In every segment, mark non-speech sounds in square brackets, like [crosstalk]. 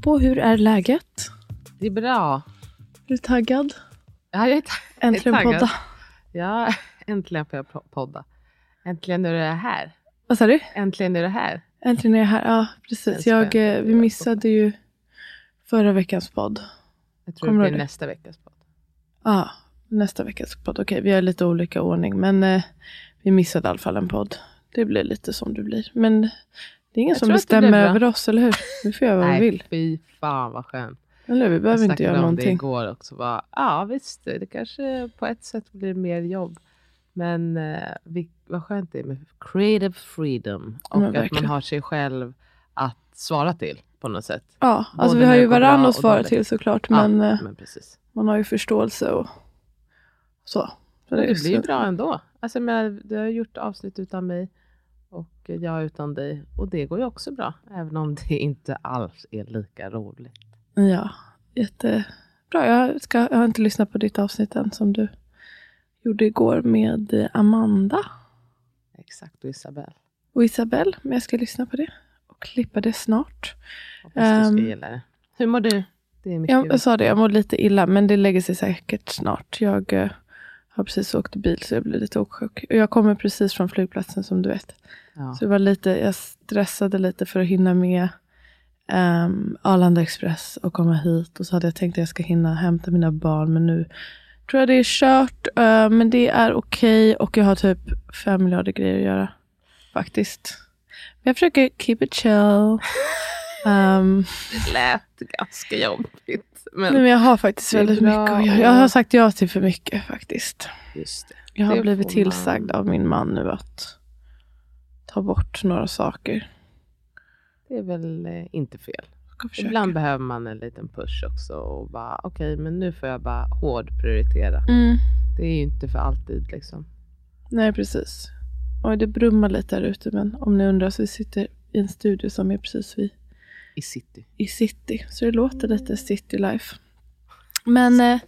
Oppo, hur är läget? Det är bra. Är du taggad? Ja, jag är, ta- Äntligen är taggad. podda. Ja, [laughs] äntligen får jag po- podda. Äntligen är det här. Vad sa du? Äntligen är det här. Äntligen är jag här. Ja, precis. Jag, eh, vi missade ju förra veckans podd. Jag tror Kommer det du blir det? nästa veckas podd. Ja, nästa veckas podd. Okej, vi har lite olika ordning. Men eh, vi missade i alla fall en podd. Det blir lite som det blir. Men det är ingen Jag som det bestämmer över oss, eller hur? Vi får göra vad vi Nej, vill. fy fan vad skönt. Eller hur? Vi behöver jag inte snackade göra om det någonting. igår också. Bara, ja visst, det kanske på ett sätt blir mer jobb. Men eh, vi, vad skönt det är med creative freedom. Och att man verkligen. har sig själv att svara till på något sätt. Ja, alltså vi har ju det bra att svara till såklart. Ja, Men eh, men man har ju förståelse och så. så är det blir ju så- bra ändå. Alltså, men du har gjort avsnitt utan mig och jag utan dig. Och det går ju också bra. Även om det inte alls är lika roligt. Ja, jättebra. Jag, ska, jag har inte lyssnat på ditt avsnitt än som du gjorde igår med Amanda Exakt, och Isabelle. och Isabelle. Men jag ska lyssna på det och klippa det snart. Hoppas du Ehm, ska gilla det. Hur mår du? Det är mycket Jag, jag sa det, jag mår lite illa men det lägger sig säkert snart. Jag eh, har precis åkt bil så jag blir lite åksjuk. Och jag kommer precis från flygplatsen som du vet. ja. Så det var lite, jag stressade lite för att hinna med um, Arlanda Express och komma hit. Och så hade jag tänkt att jag ska hinna hämta mina barn. Men nu tror jag det är kört. eh, men det är okej och jag har typ fem miljarder grejer att göra. Faktiskt. Men jag försöker keep it chill. Um, [laughs] Det lät ganska jobbigt. Men nej, men jag har faktiskt väldigt bra mycket att göra. Jag har sagt ja till för mycket faktiskt. just det. Jag har Det blivit tillsagd man- av min man nu att ta bort några saker. Det är väl eh, inte fel. Ibland behöver man en liten push också. Och bara, okej, men nu får jag bara hård prioritera. Mm. Det är ju inte för alltid liksom. Nej, precis. Oj, det brummar lite där ute, men om ni undrar så vi sitter i en studio som är precis vid I city. i city. Så det låter lite city life. Men eh,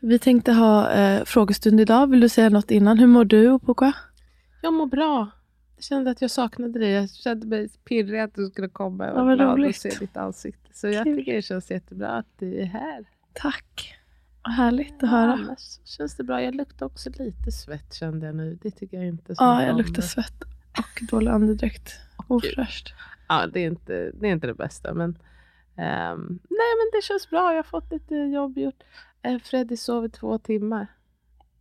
vi tänkte ha eh, frågestund idag. Vill du säga något innan? Hur mår du, Opoka? Jag mår bra. Jag kände att jag saknade dig. Jag kände mig pirrig att du skulle komma. Jag Ja, var glad att se ditt ansikte. Så jag Kul. tycker det känns jättebra att du är här. Tack. Vad härligt att höra. Annars känns det bra. Jag luktar också lite svett kände jag nu. Det tycker jag inte så Ja, jag luktar svett och dålig andedräkt. Ofräscht. Ja, det är inte det, är inte det bästa. Men, ehm, nej, men det känns bra. Jag har fått lite jobb gjort. Eh, Freddy sov i två timmar.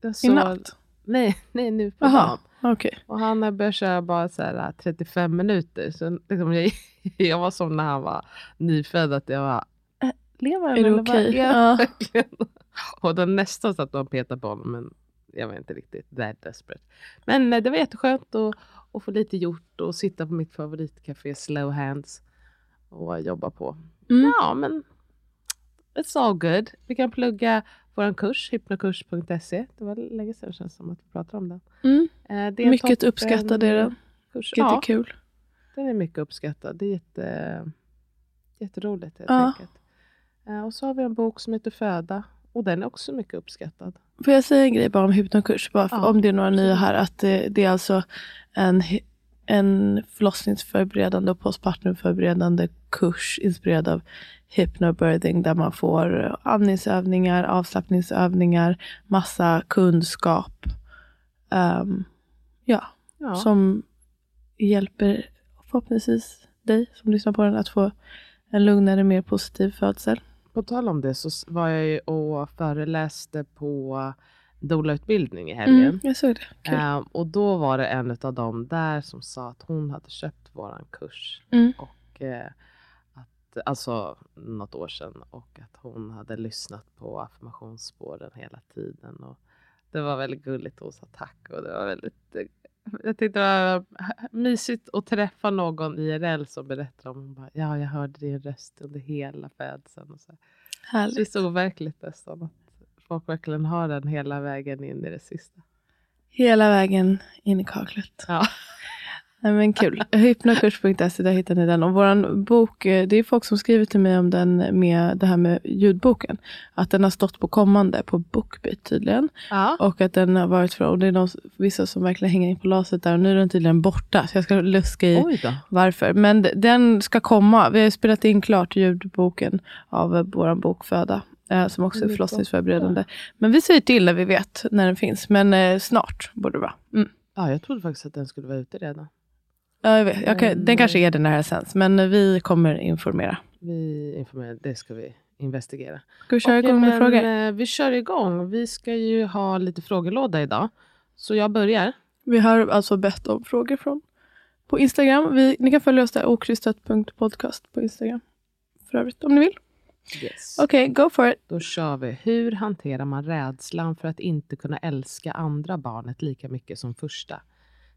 Jag I natt? Nej, [laughs] nej, nu på Jaha, dagen. okej. Och han har börjat köra bara så här, äh, 35 minuter. Så liksom jag, [laughs] jag var som när han var nyfödd. Att jag var, äh, lever han Är det okej? han Ja. [laughs] Och då nästan satt och petade på honom. Men jag var inte riktigt that desperate. Men eh, det var jätteskönt att, att få lite gjort och sitta på mitt favoritcafé Slow Hands och jobba på. Mm. Ja, men it's all good. Vi kan plugga vår kurs, hypnokurs.se. Det var länge sedan känns det som att vi pratade om den. Mm. Eh, det Mycket toppen uppskattad är den. Kurs. Vilket Ja, är kul. den är mycket uppskattad. Det är jätte, jätteroligt helt Ja. enkelt. Eh, och så har vi en bok som heter Föda. Och den är också mycket uppskattad. Får jag säga en grej bara om hypnokurs? Bara Ja, om det är några nya här. Att det, det är alltså en, en förlossningsförberedande och postpartumförberedande kurs inspirerad av hypnobirthing där man får andningsövningar, avslappningsövningar, massa kunskap. Ehm, ja, Ja. som hjälper förhoppningsvis dig som lyssnar på den att få en lugnare, mer positiv födsel. På tal om det så var jag ju och föreläste på doula-utbildning i helgen. Mm, jag såg det. Kul. Ehm, och då var det en av dem där som sa att hon hade köpt våran kurs. Mm. Och, eh, att, alltså något år sedan. Och att hon hade lyssnat på affirmationsspåren hela tiden. Och det var väldigt gulligt. Hon sa tack. Och det var väldigt, eh, jag tyckte det var mysigt att träffa någon IRL som berättar om bara, ja jag hörde din röst under hela födseln. Och så. här. Det är Härligt. så overkligt nästan. Att folk verkligen har den hela vägen in i det sista. Hela vägen in i kaklet. Ja. Nej, men kul. [laughs] Hypnokurs.se, där hittar ni den. Och våran bok, eh, det är folk som skriver till mig om den med det här med ljudboken. Att den har stått på kommande på Bookbeat tydligen. Ja. Och att den har varit för, och det är de, vissa som verkligen hänger in på laset där. Och nu är den tydligen borta. Så jag ska luska i varför. Men den ska komma. Vi har spelat in klart ljudboken av eh, våran bok Föda. Eh, som också är förlossningsförberedande. Men vi säger till när vi vet när den finns. Men snart borde det vara. Mm. Ja, jag trodde faktiskt att den skulle vara ute redan. Ja, jag vet. Jag kan, Men, den kanske är det när det här sänds. Men vi kommer informera. Vi informerar, det ska vi investigera. Ska vi köra Okej, igång med frågor? eh, Vi kör igång. Vi ska ju ha lite frågelåda idag. Så jag börjar. Vi har alltså bett om frågor från på Instagram. Vi, ni kan följa oss där, okrystat.podcast på Instagram. För övrigt, om ni vill. Yes. Okej, go for it. Då kör vi. Hur hanterar man rädslan för att inte kunna älska andra barnet lika mycket som första?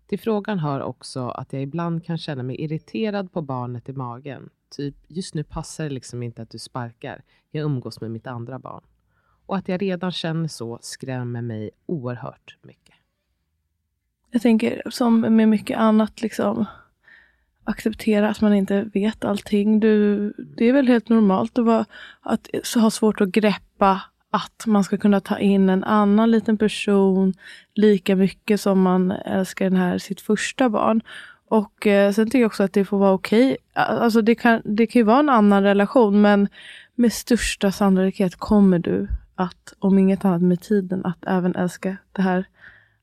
Till frågan hör också att jag ibland kan känna mig irriterad på barnet i magen. Typ, just nu passar det liksom inte att du sparkar. Jag umgås med mitt andra barn. Och att jag redan känner så skrämmer mig oerhört mycket. Jag tänker som med mycket annat, liksom acceptera att man inte vet allting. Du, det är väl helt normalt att, vara, att ha svårt att greppa att man ska kunna ta in en annan liten person lika mycket som man älskar den här sitt första barn. Och eh, sen tycker jag också att det får vara okej. Alltså det kan, det kan ju vara en annan relation men med största sannolikhet kommer du att, om inget annat med tiden, att även älska det här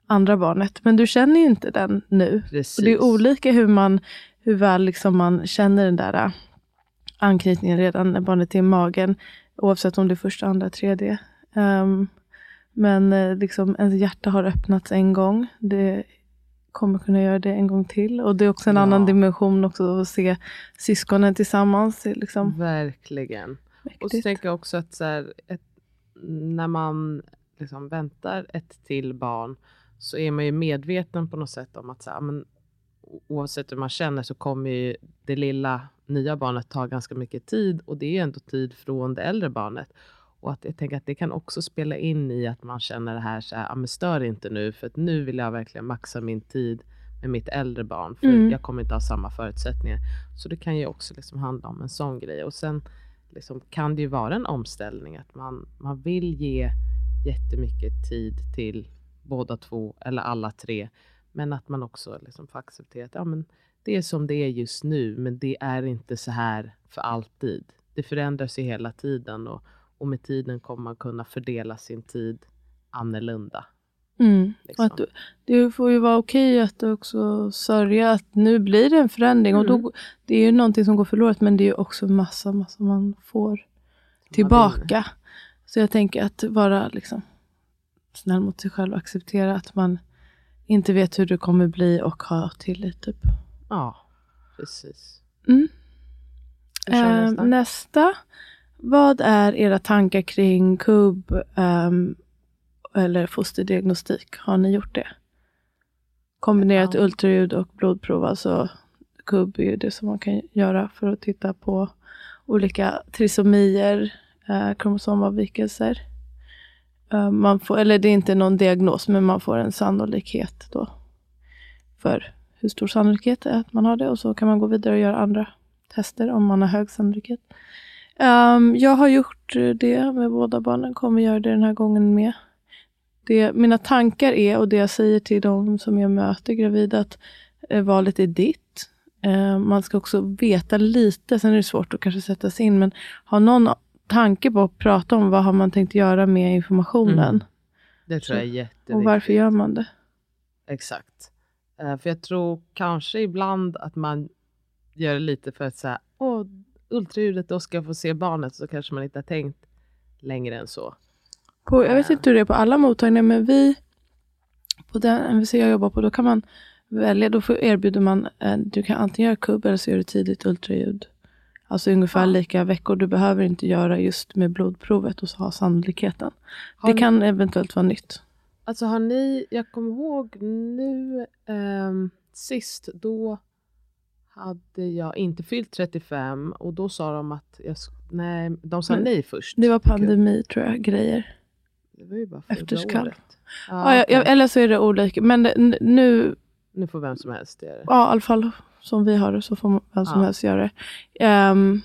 andra barnet. Men du känner ju inte den nu. Precis. Och det är olika hur, man, hur väl liksom man känner den där äh, anknytningen redan när barnet är i magen. Oavsett om det är första, andra, tredje. Ehm, men eh, liksom ens hjärta har öppnats en gång. Det kommer kunna göra det en gång till. Och det är också en Ja. annan dimension också att se syskonen tillsammans. Liksom Verkligen. Och så mäktigt. tänker jag också att så här, ett, när man liksom väntar ett till barn så är man ju medveten på något sätt om att så här, men, oavsett hur man känner så kommer ju det lilla nya barnet ta ganska mycket tid och det är ändå tid från det äldre barnet. Och att jag tänker att det kan också spela in i att man känner det här, så här "Ja, men stör inte nu för att nu vill jag verkligen maxa min tid med mitt äldre barn för Mm. jag kommer inte ha samma förutsättningar. Så det kan ju också liksom handla om en sån grej. Och sen liksom kan det ju vara en omställning att man, man vill ge jättemycket tid till båda två eller alla tre. Men att man också liksom får acceptera att ja, men det är som det är just nu men det är inte så här för alltid. Det förändras ju hela tiden och, och med tiden kommer man kunna fördela sin tid annorlunda. Mm. Liksom. Och att du, det får ju vara okej att också sörja att nu blir det en förändring. Och Mm. då, det är ju någonting som går förlorat men det är ju också massa, massa man får tillbaka. Så jag tänker att vara liksom snäll mot sig själv och acceptera att man inte vet hur det kommer bli och ha tillit. Typ. Ja, precis. Mm. Eh, nästa. nästa. Vad är era tankar kring KUB ehm, eller fosterdiagnostik? Har ni gjort det? Kombinerat Ja. ultraljud och blodprov. Alltså KUB är ju det som man kan göra för att titta på olika trisomier, eh, kromosomavvikelser. Eh, man får, eller det är inte någon diagnos, men man får en sannolikhet då. För hur stor sannolikhet det är att man har det och så kan man gå vidare och göra andra tester om man har hög sannolikhet. Ehm, jag har gjort det med båda barnen, kommer göra det den här gången med. Det, mina tankar är, och det jag säger till de som jag möter gravida, att eh, valet är ditt. Eh, man ska också veta lite, sen är det svårt att kanske sätta sig in, men ha någon tanke på att prata om vad har man tänkt göra med informationen. Mm. Det tror jag är jätteviktigt. Och varför gör man det? Exakt. Eh, för jag tror kanske ibland att man gör det lite för att säga, åh, ultraljudet, då ska jag få se barnet, så kanske man inte har tänkt längre än så. På, jag vet inte hur det är på alla mottagningar, men vi på den MVC jag jobbar på, då kan man välja, då erbjuder man, eh, du kan antingen göra kubb eller så gör du tidigt ultraljud. Alltså ungefär Ja. lika veckor. Du behöver inte göra just med blodprovet och så ha sannolikheten. Har det ni- kan eventuellt vara nytt. Alltså har ni, jag kommer ihåg nu ehm, sist, då hade jag inte fyllt 35 och då sa de att, jag, nej, de sa Men nej först. Det var pandemi tror jag, grejer. Det var ju bara förra Efterskall. året. Ja, jag, eller så är det olika. Men det, nu, Nu får vem som helst göra det. ja, i alla fall som vi har det, så får vem som Ja. helst göra det. Ehm,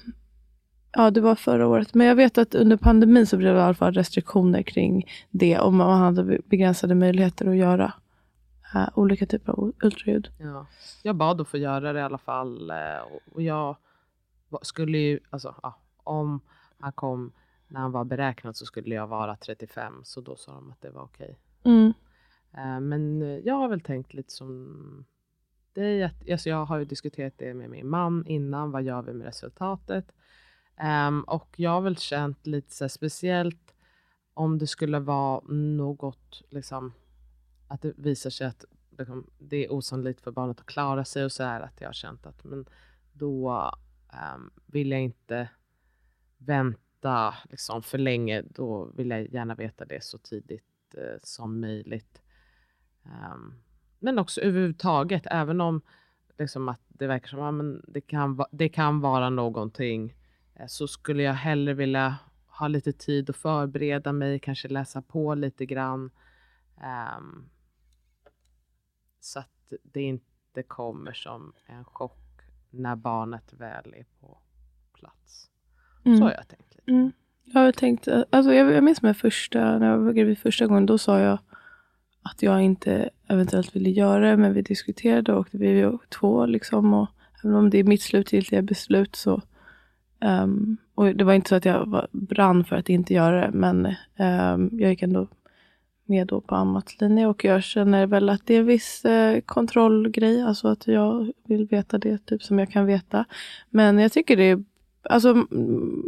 ja, det var förra året. Men jag vet att under pandemin så blev det i alla fall restriktioner kring det. Och man hade begränsade möjligheter att göra eh, olika typer av ultraljud. Ja. Jag bad att få göra det i alla fall. eh, och- jag skulle ju, alltså ja, om han kom när han var beräknad så skulle jag vara 35. Så då sa de att det var okej. Mm. Eh, Men jag har väl tänkt lite som dig. Att, alltså jag har ju diskuterat det med min man innan. Vad gör vi med resultatet? Um, och jag har väl känt lite så här, speciellt om det skulle vara något, liksom, att det visar sig att liksom, det är osannolikt för barnet att klara sig och så här, att jag har känt att men då um, vill jag inte vänta liksom, för länge. Då vill jag gärna veta det så tidigt eh, som möjligt. Um, men också överhuvudtaget, även om liksom, att det verkar som att men det, kan va- det kan vara någonting, så skulle jag hellre vilja ha lite tid att förbereda mig, kanske läsa på lite grann. Ehm, så att det inte kommer som en chock när barnet väl är på plats. Så Mm. har jag tänkt lite. Mm. Jag har tänkt, alltså jag, jag minns med första, när jag var gravid första gången, då sa jag att jag inte eventuellt ville göra det, men vi diskuterade och det blev ju två liksom. Och även om det är mitt slutgiltiga beslut så, Um, och det var inte så att jag var, brann för att inte göra det, men um, jag gick ändå med då på AMMATs linje och jag känner väl att det är en viss eh, kontrollgrej, alltså att jag vill veta det typ som jag kan veta. Men jag tycker det är Alltså,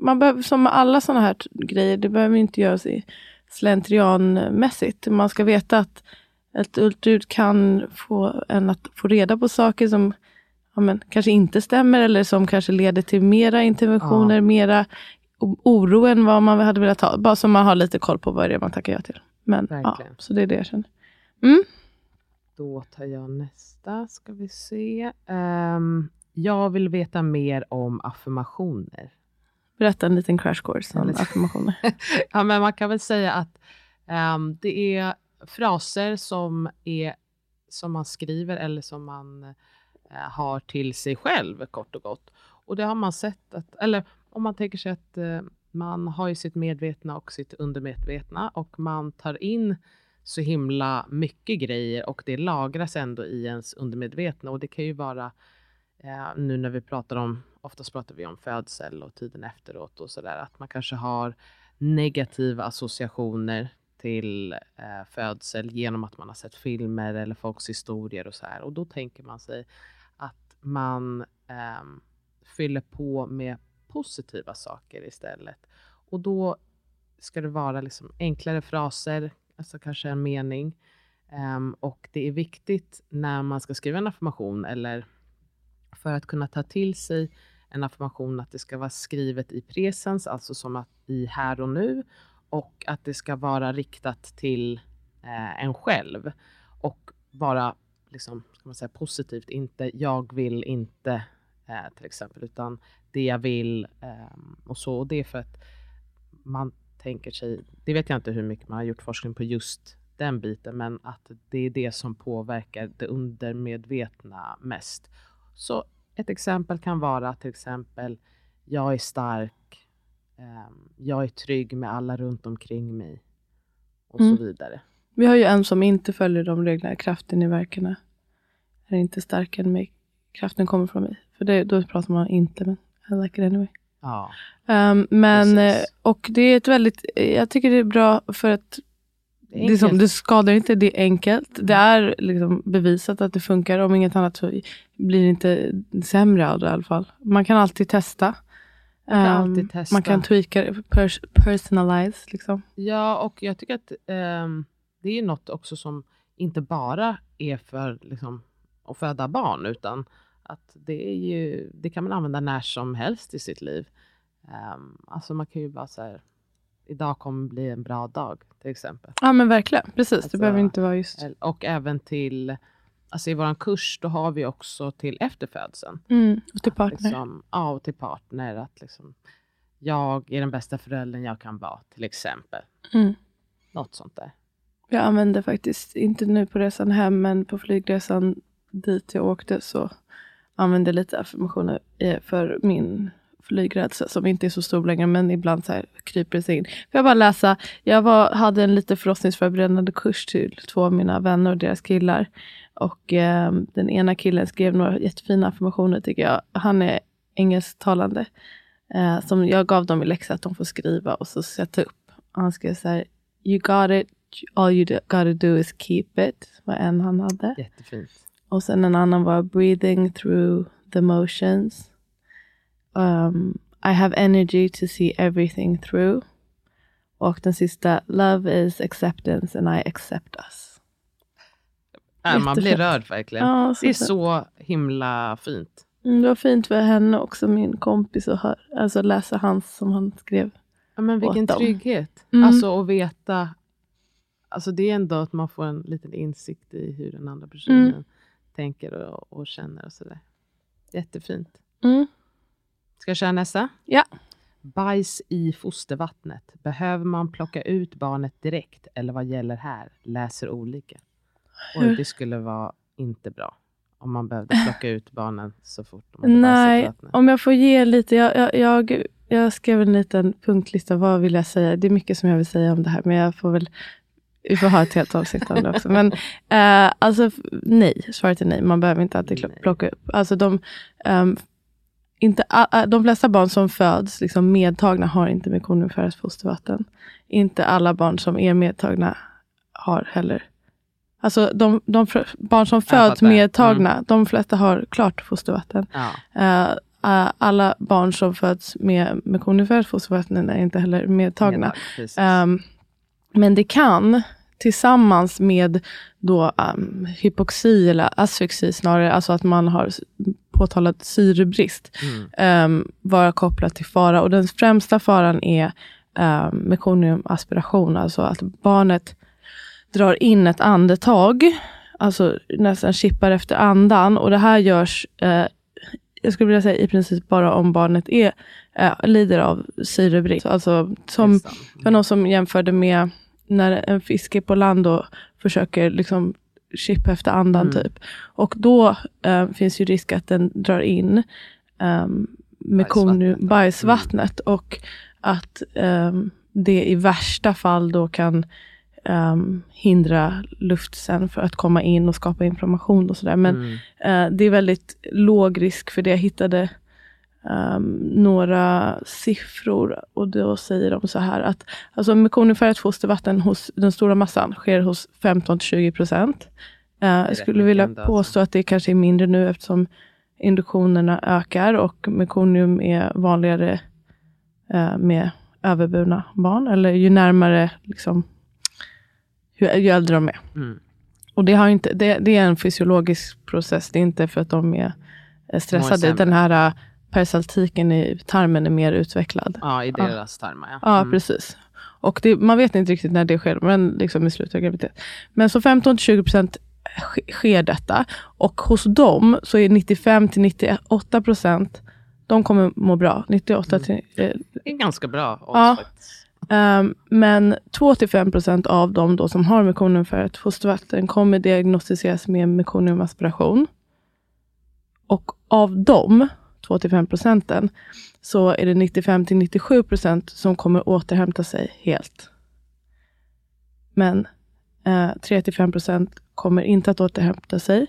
man behöver, som med alla sådana här grejer, det behöver inte göras i slentrianmässigt. Man ska veta att ett ultraljud kan få en att få reda på saker som ja, men, kanske inte stämmer eller som kanske leder till mera interventioner, Ja. mera oro än vad man hade velat ha. Bara så man har lite koll på vad det är man tackar ja till. Men, ja, så det är det jag känner. Mm. Då tar jag nästa, ska vi se. Ehm, jag vill veta mer om affirmationer. Berätta en liten crash course om affirmationer. [laughs] ja, men man kan väl säga att ehm, det är fraser som, är, som man skriver eller som man Eh, har till sig själv kort och gott. Och det har man sett att, eller om man tänker sig att eh, man har ju sitt medvetna och sitt undermedvetna och man tar in så himla mycket grejer och det lagras ändå i ens undermedvetna och det kan ju vara eh, nu när vi pratar om, oftast pratar vi om födsel och tiden efteråt och sådär, att man kanske har negativa associationer till eh, födsel genom att man har sett filmer eller folks historier och så här. Och då tänker man sig man eh, fyller på med positiva saker istället. Och då ska det vara liksom enklare fraser, alltså kanske en mening. Um, och det är viktigt när man ska skriva en affirmation eller för att kunna ta till sig en affirmation att det ska vara skrivet i presens, alltså som att i här och nu och att det ska vara riktat till eh, en själv och vara liksom, ska man säga, positivt, inte jag vill inte eh, till exempel, utan det jag vill ehm, och så. Och det är för att man tänker sig, det vet jag inte hur mycket man har gjort forskning på just den biten, men att det är det som påverkar det undermedvetna mest. Så ett exempel kan vara till exempel, jag är stark, Ehm, jag är trygg med alla runt omkring mig. Och Mm. så vidare. Vi har ju en som inte följer de reglerna. Kraften i verkarna är inte starkare än mig. Kraften kommer från mig. För det, då pratar man inte, men I like it anyway. Ja. Um, men, Precis. eh, och det är ett väldigt, jag tycker det är bra för att Det är det, skadar inte, det är enkelt. Det är liksom bevisat att det funkar. Om inget annat så blir det inte sämre av det i alla fall. Man kan alltid testa. Man kan Ehm, alltid testa. Man kan tweaka pers personalize. Liksom. Ja, och jag tycker att ehm, det är något också som inte bara är för liksom, att föda barn, utan att det, är ju, det kan man använda när som helst i sitt liv. Um, alltså man kan ju bara säga, idag kommer bli en bra dag, till exempel. Ja men verkligen, precis. Alltså, det behöver inte vara just... Och även till, alltså i vår kurs, då har vi också till efterfödseln. Mm, och till partner. Liksom, ja, och till partner. Att liksom, jag är den bästa föräldern jag kan vara, till exempel. Mm. Något sånt där. Jag använde faktiskt, inte nu på resan hem, men på flygresan dit jag åkte så använde jag lite affirmationer eh, för min flygrädsla som inte är så stor längre men ibland så här kryper det sig in. Får jag bara läsa? Jag var, hade en lite förlossningsförberedande kurs till två av mina vänner och deras killar. Och eh, den ena killen skrev några jättefina affirmationer tycker jag. Han är engelsktalande. Eh, som jag gav dem i läxa att de får skriva och så sätta upp. Han skrev så här. You got it, all you gotta do is keep it. var en han hade. Jättefint. Och sen en annan var breathing through the motions. Um, I have energy to see everything through. Och den sista, love is acceptance and I accept us. Ja, man blir rörd verkligen. Ja, Det är så, himla fint. Mm, det var fint för henne också, min kompis, att höra, alltså läsa hans som han skrev. Ja, men vilken trygghet. Mm. Alltså att veta. Alltså det är ändå att man får en liten insikt i hur den andra personen Mm. tänker och, och känner och sådär. Jättefint. Mm. Ska jag köra nästa? Ja. Bajs i fostervattnet. Behöver man plocka ut barnet direkt eller vad gäller här? Läser olika. Hur? det skulle vara inte bra. Om man behövde plocka ut barnen så fort de hade bajsat Nej, vattnet. om jag får ge lite. Jag, jag, jag, jag skrev en liten punktlista. Vad vill jag säga? Det är mycket som jag vill säga om det här. Men jag får väl vi får ha ett helt avsnitt om det också. Men eh, alltså nej, svaret är nej. Man behöver inte alltid plocka upp. Alltså de, ehm, inte, a- de flesta barn som föds liksom medtagna har inte mekoniumfärat fostervatten. Inte alla barn som är medtagna har heller. Alltså de, de barn som föds. Mm. medtagna, de flesta har klart fostervatten. Ja, eh, alla barn som föds med mekoniumfärat fostervatten är inte heller medtagna. Ehm, men det kan tillsammans med då um, hypoxi eller asfyxi snarare, alltså att man har påtalat syrebrist, Mm. ehm, vara kopplat till fara. Och den främsta faran är um, mekoniumaspiration, alltså att barnet drar in ett andetag, alltså nästan chippar efter andan. Och det här görs, eh, jag skulle vilja säga i princip bara om barnet är, eh, lider av syrebrist. Alltså som det var någon som jämförde med när en fisk är på land och försöker liksom chippa efter andan Mm. typ. Och då eh, finns ju risk att den drar in um, mekonium, Bajsvattnet. bajsvattnet och att ehm, det i värsta fall då kan ehm, hindra luft sen för att komma in och skapa inflammation och sådär. Men Mm. Eh, det är väldigt låg risk för det. Jag hittade ehm, några siffror och då säger de så här att alltså mekoniumfärgat fostervatten hos den stora massan sker hos 15-20 procent. Eh, jag skulle vilja alltså. påstå att det kanske är mindre nu eftersom induktionerna ökar och mekonium är vanligare eh, med överburna barn. Eller ju närmare, liksom, ju, ju äldre de är. Mm. Och det, har inte, det, det är en fysiologisk process. Det är inte för att de är eh, stressade. Den här perisaltiken i tarmen är mer utvecklad. Ja, i Ja. deras tarmar. Ja. Ja, Mm. precis. Och det, man vet inte riktigt när det sker, men liksom i slutet av graviditet. Men så 15-20% sk- sker detta. Och hos dem så är 95-98% de kommer må bra. 98 till, eh, Det är ganska bra Ja. Ehm, men 2-5% av dem då som har mekoniumfärgat fostervatten kommer diagnostiseras med mekoniumaspiration. Och av dem 2-5 procenten så är det 95-97 procent som kommer återhämta sig helt. Men eh, 3-5 procent kommer inte att återhämta sig.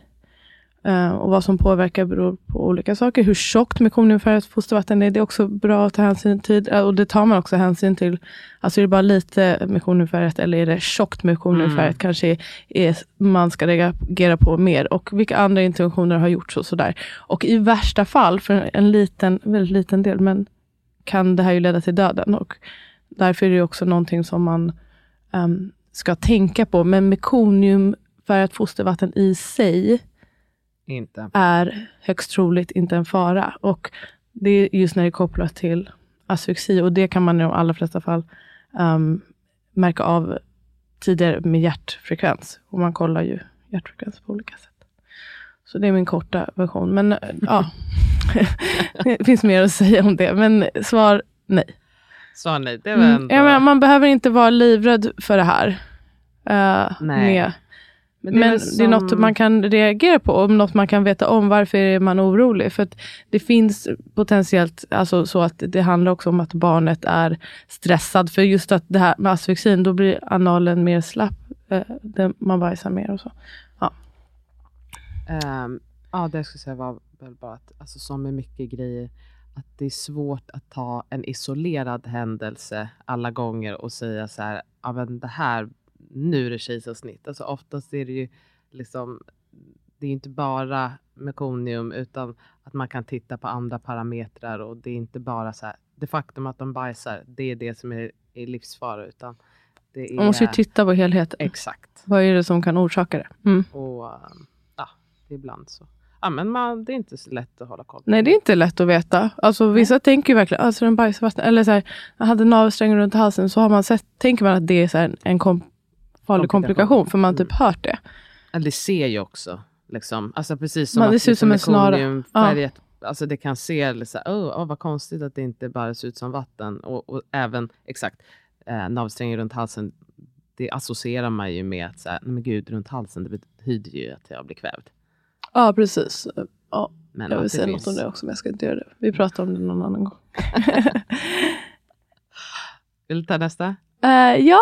Uh, och vad som påverkar beror på olika saker. Hur tjockt mekoniumfärgat fostervatten är, det är också bra att ta hänsyn till. Uh, och det tar man också hänsyn till. Alltså är det bara lite mekoniumfärgat eller är det tjockt mekoniumfärgat mm. kanske är, man ska reagera på mer. Och vilka andra interventioner har gjorts och sådär. Och i värsta fall, för en liten, väldigt liten del, men kan det här ju leda till döden. Och därför är det också någonting som man um, ska tänka på. Men mekoniumfärgat fostervatten i sig inte. är högst troligt inte en fara. Och det är just när det är kopplat till asfyxi och det kan man i de allra flesta fall um, märka av tidigare med hjärtfrekvens. Och man kollar ju hjärtfrekvens på olika sätt. Så det är min korta version. Men [laughs] ja, [laughs] det finns mer att säga om det. Men svar nej. Svar nej, det var mm. ändå... Mm, ja, man behöver inte vara livrädd för det här. Uh, nej. Med men, det är, Men som... det är något man kan reagera på, och något man kan veta om. Varför är man orolig? För det finns potentiellt alltså så att det handlar också om att barnet är stressad. För just att det här med asfixin, då blir analen mer slapp. Eh, man bajsar mer och så. Ja, um, ja det jag skulle säga var väl bara att, alltså som med mycket grejer, att det är svårt att ta en isolerad händelse alla gånger och säga så här, ja men det här nu är det kejsarsnitt. Alltså oftast är det ju liksom, det är inte bara mekonium utan att man kan titta på andra parametrar och det är inte bara så här, det faktum att de bajsar, det är det som är, är livsfara utan är, Man måste ju titta på helheten. Exakt. Vad är det som kan orsaka det? Mm. Och um, ja, ibland så Ja, men man, det är inte så lätt att hålla koll på. Nej, det är inte lätt att veta. Alltså, vissa tänker ju verkligen, alltså den bajsvatten, eller så här, jag hade navelsträngen runt halsen, så har man sett, tänker man att det är så här, en kom, farlig komplikation, för man har typ mm. hört det. det ser ju också. Liksom. Alltså precis som man, att det ser ut som en snara. Ja. Alltså det kan se här, oh, oh, vad konstigt att det inte bara ser ut som vatten. Och, och även, exakt, eh, navelsträngen runt halsen, det associerar man ju med att, så här, men gud, runt halsen, det betyder ju att jag blir kvävd. Ja, precis. Ja. Men jag vill säga finns... något om det också, men jag ska inte göra det. Vi pratar om det någon annan gång. [laughs] vill du ta nästa? Uh, ja,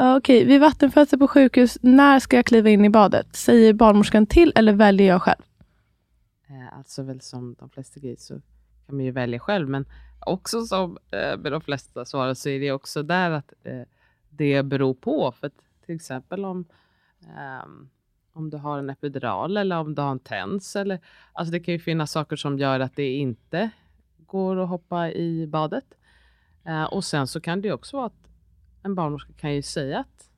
Okej, vid vattenfödsel på sjukhus, när ska jag kliva in i badet? Säger barnmorskan till eller väljer jag själv? Eh, alltså väl som de flesta grejer så kan man ju välja själv, men också som eh, med de flesta svarar så är det också där att eh, det beror på. För till exempel om, ehm, om du har en epidural eller om du har en TENS. Eller, alltså det kan ju finnas saker som gör att det inte går att hoppa i badet. Eh, och sen så kan det också vara att en barnmorska kan ju säga att,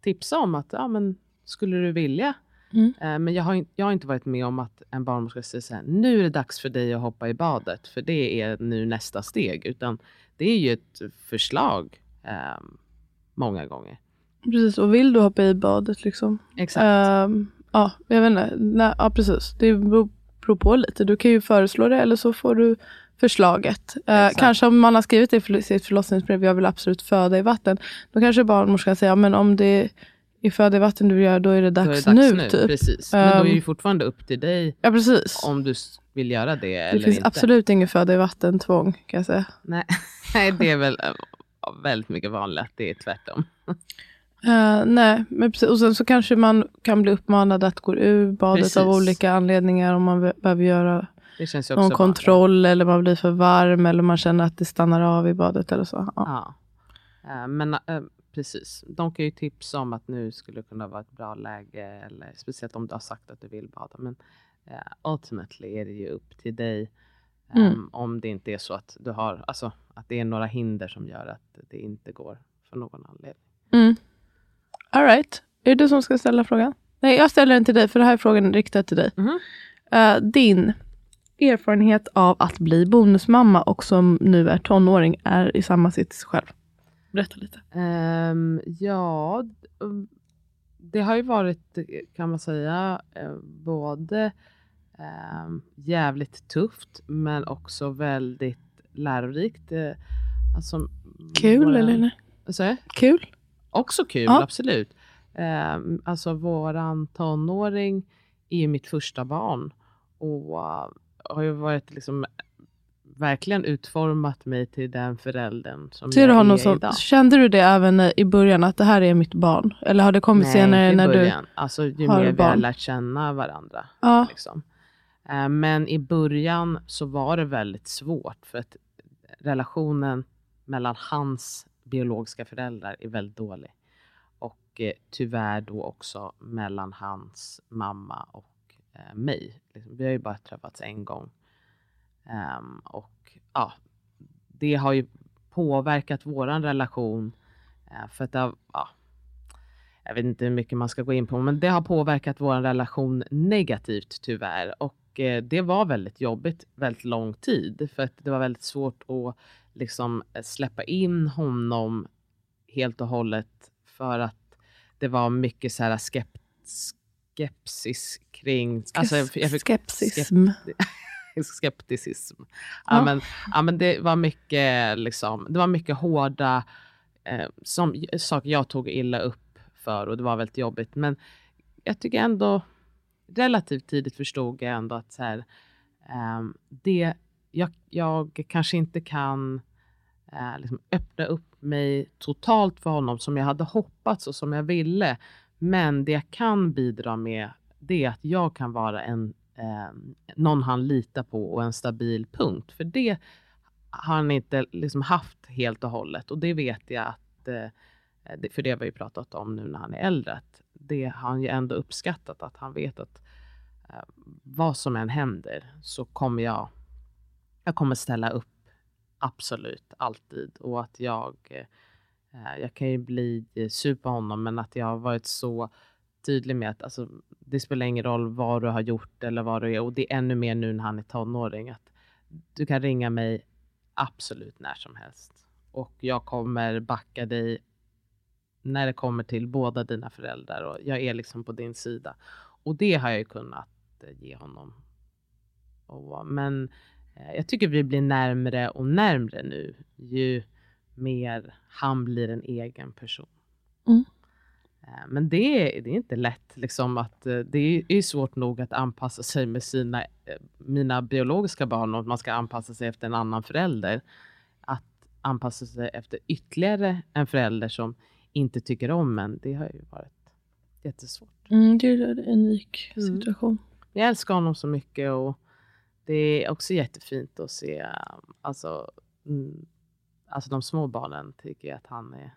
tipsa om att, ja men skulle du vilja? Mm. Uh, men jag har, jag har inte varit med om att en barnmorska säger så här, nu är det dags för dig att hoppa i badet, för det är nu nästa steg. Utan det är ju ett förslag um, många gånger. Precis, och vill du hoppa i badet liksom? Exakt. Um, ja, jag vet inte. Nej, ja, precis. Det beror på lite. Du kan ju föreslå det eller så får du förslaget. Eh, kanske om man har skrivit det i sitt förlossningsbrev, jag vill absolut föda i vatten. Då kanske barnmorskan säger, ja, men om det är föda i vatten du vill göra, då är det dags, är det dags nu. nu. Typ. Precis. Men då är det ju ehm, fortfarande upp till dig ja, precis. om du vill göra det, det eller finns absolut inget föda i vatten-tvång kan jag säga. [laughs] Nej, det är väl eh, väldigt mycket vanligt att det är tvärtom. Uh, nej, men precis. Och sen så kanske man kan bli uppmanad att gå ur badet precis. av olika anledningar om man behöver göra det någon kontroll vanligt. eller man blir för varm eller man känner att det stannar av i badet eller så. Ja. ja. Uh, men uh, precis, de kan ju tipsa om att nu skulle kunna vara ett bra läge, eller speciellt om du har sagt att du vill bada. Men uh, ultimately är det ju upp till dig um, mm. om det inte är så att du har, alltså att det är några hinder som gör att det inte går för någon anledning. Mm. All right. Är det du som ska ställa frågan? Nej, jag ställer den till dig, för det här är frågan riktad till dig. Mm. Uh, din erfarenhet av att bli bonusmamma och som nu är tonåring är i samma sits själv? Berätta lite. Um, ja, det har ju varit, kan man säga, eh, både um, jävligt tufft men också väldigt lärorikt. Eh, alltså, kul våra, eller? Så? Kul? Också kul, ja. absolut. Um, alltså våran tonåring är ju mitt första barn. Och har ju varit liksom verkligen utformat mig till den föräldern som Ser jag du honom är som, idag. kände du det även i början, att det här är mitt barn? Eller har det kommit Nej, senare inte i när du... början. Alltså ju har mer vi har lärt känna varandra. Ja. Liksom. Eh, Men i början så var det väldigt svårt för att relationen mellan hans biologiska föräldrar är väldigt dålig. Och eh, tyvärr då också mellan hans mamma och eh, mig. Liksom, vi har ju bara träffats en gång. Um, och ja, det har ju påverkat våran relation. eh, för att det har, ja, jag vet inte hur mycket man ska gå in på, men det har påverkat vår relation negativt tyvärr. Och eh, det var väldigt jobbigt väldigt lång tid för att det var väldigt svårt att liksom eh, släppa in honom helt och hållet för att det var mycket så här skept, skepsis kring... Alltså, jag fick- Skepsism. skepticism. [laughs] Ja. Ja. men, ja, men det var mycket, liksom, det var mycket hårda eh, som, saker jag tog illa upp för och det var väldigt jobbigt. Men jag tycker ändå relativt tidigt förstod jag ändå att så här, ehm, det, jag, jag kanske inte kan eh, liksom öppna upp mig totalt för honom som jag hade hoppats och som jag ville. Men det jag kan bidra med det är att jag kan vara en eh, någon han litar på och en stabil punkt. För det har han inte liksom haft helt och hållet och det vet jag att eh, för det har vi ju pratat om nu när han är äldre, att det har han ju ändå uppskattat, att han vet att eh, vad som än händer så kommer jag, jag kommer ställa upp absolut alltid och att jag, eh, Eh, jag kan ju bli eh, sur på honom men att jag har varit så tydlig med att alltså, det spelar ingen roll vad du har gjort eller vad du är och det är ännu mer nu när han är tonåring att du kan ringa mig absolut när som helst och jag kommer backa dig när det kommer till båda dina föräldrar och jag är liksom på din sida. Och det har jag ju kunnat eh, ge honom. Och, men eh, jag tycker vi blir närmre och närmre nu ju mer han blir en egen person. Mm. Eh, Men det är, det är inte lätt. Liksom att, eh, det är svårt nog att anpassa sig med sina, eh, mina biologiska barn och att man ska anpassa sig efter en annan förälder. Att anpassa sig efter ytterligare en förälder som inte tycker om en, det har ju varit jättesvårt. Mm, det är en unik Mm. situation. Jag älskar honom så mycket och det är också jättefint att se alltså, mm, alltså de små barnen tycker att han är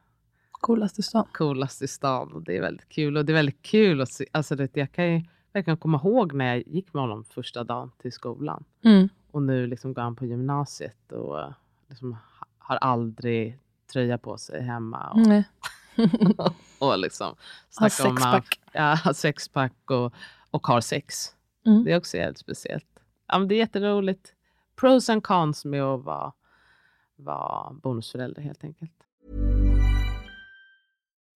Coolast i stan. coolast i stan och det är väldigt kul och det är väldigt kul att se, alltså det, jag kan ju verkligen komma ihåg när jag gick med honom första dagen till skolan Mm. och nu liksom går han på gymnasiet och liksom ha- har aldrig tröja på sig hemma och, Nej. [laughs] och liksom Har snackar om sexpack. Ja, har sexpack och, och har sex. Mm. Det är också jävligt speciellt. Ja, men det är jätteroligt. Pros and cons med att vara, vara bonusförälder helt enkelt.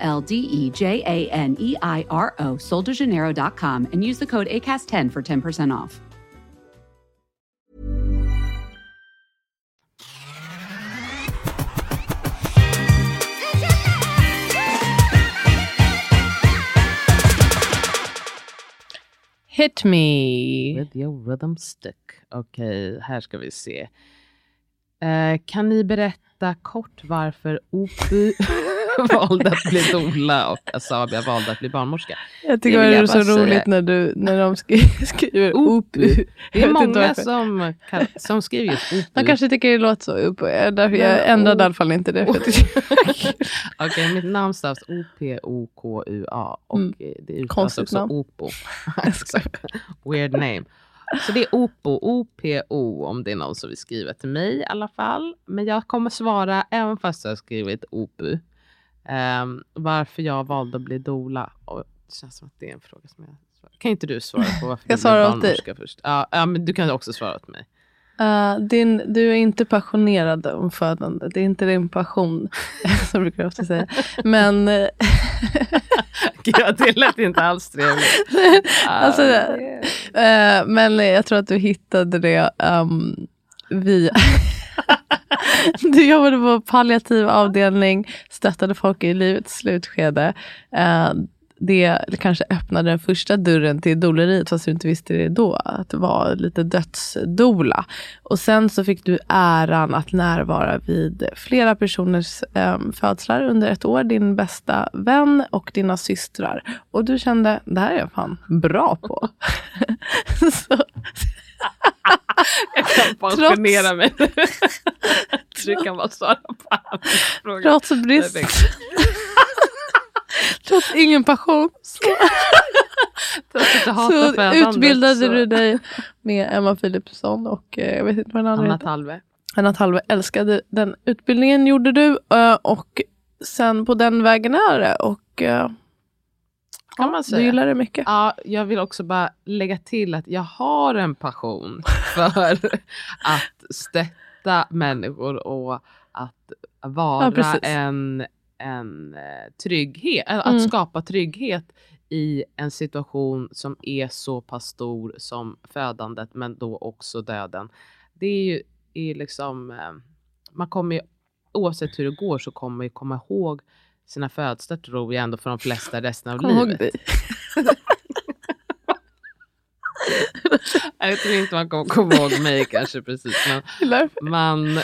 L D E J A N E I R O, soldejaneiro.com, and use the code ACAST10 for 10% off. Hit me. With your rhythm stick. Okej, här ska vi se. Eh, kan ni berätta kort varför Opu [laughs] [laughs] valde att bli doula och Asabia valde att bli barnmorska? Jag Det tycker vill det är så säga. roligt när, du, när de skri- [laughs] skriver OPU. Det är många som, kan, som skriver just Opu. Man kanske tycker det låter så OPU. Därför jag ändrade i alla fall inte det. [laughs] Okej, mitt namn stavas O-P-O-K-U-A och Mm. det uttalas också namn. Opo. Weird name. Så det är Opo, O-P-O om det är någon som vill skriva till mig i alla fall. Men jag kommer svara även fast jag har skrivit Opu. Ehm, varför jag valde att bli doula. Och det känns som att det är en fråga som jag. Kan inte du svara på varför [laughs] Jag du svarar åt dig. först? Ja, ja, men du kan också svara åt mig. Uh, din, du är inte passionerad om födande. Det är inte din passion. [laughs] som brukar jag ofta säga. Men... eh, [laughs] Gud, det lät inte alls trevligt. alltså, eh, men jag tror att du hittade det um, via... [laughs] du jobbade på palliativ avdelning, stöttade folk i livets slutskede. Eh, det kanske öppnade den första dörren till doleriet, fast du inte visste det då, att det var lite dödsdola. Och sen så fick du äran att närvara vid flera personers ehm, födslar under ett år. Din bästa vän och dina systrar. Och du kände, det här är jag fan bra på. [laughs] så, jag kan pensionera mig. [laughs] Du kan bara svara på alla frågor. trots brist, [laughs] trots ingen passion, så [laughs] födandet, utbildade så- du dig med Emma Philipsson och eh, jag vet inte vad den andra Anna. Talve. Anna Talve älskade den utbildningen gjorde du eh, och sen på den vägen är det och eh, Kan man du säga. gillar det mycket. Ja, jag vill också bara lägga till att jag har en passion [laughs] för att stötta människor och att Ja, vara precis. en, en eh, trygghet, äh, att Mm. skapa trygghet i en situation som är så pass stor som födandet men då också döden. Det är ju är liksom, eh, man kommer ju, oavsett hur det går så kommer ju komma ihåg sina födslar tror jag ändå för de flesta resten av Kom ihåg livet. dig. [laughs] Jag tror inte man kommer komma ihåg mig kanske precis. Men man,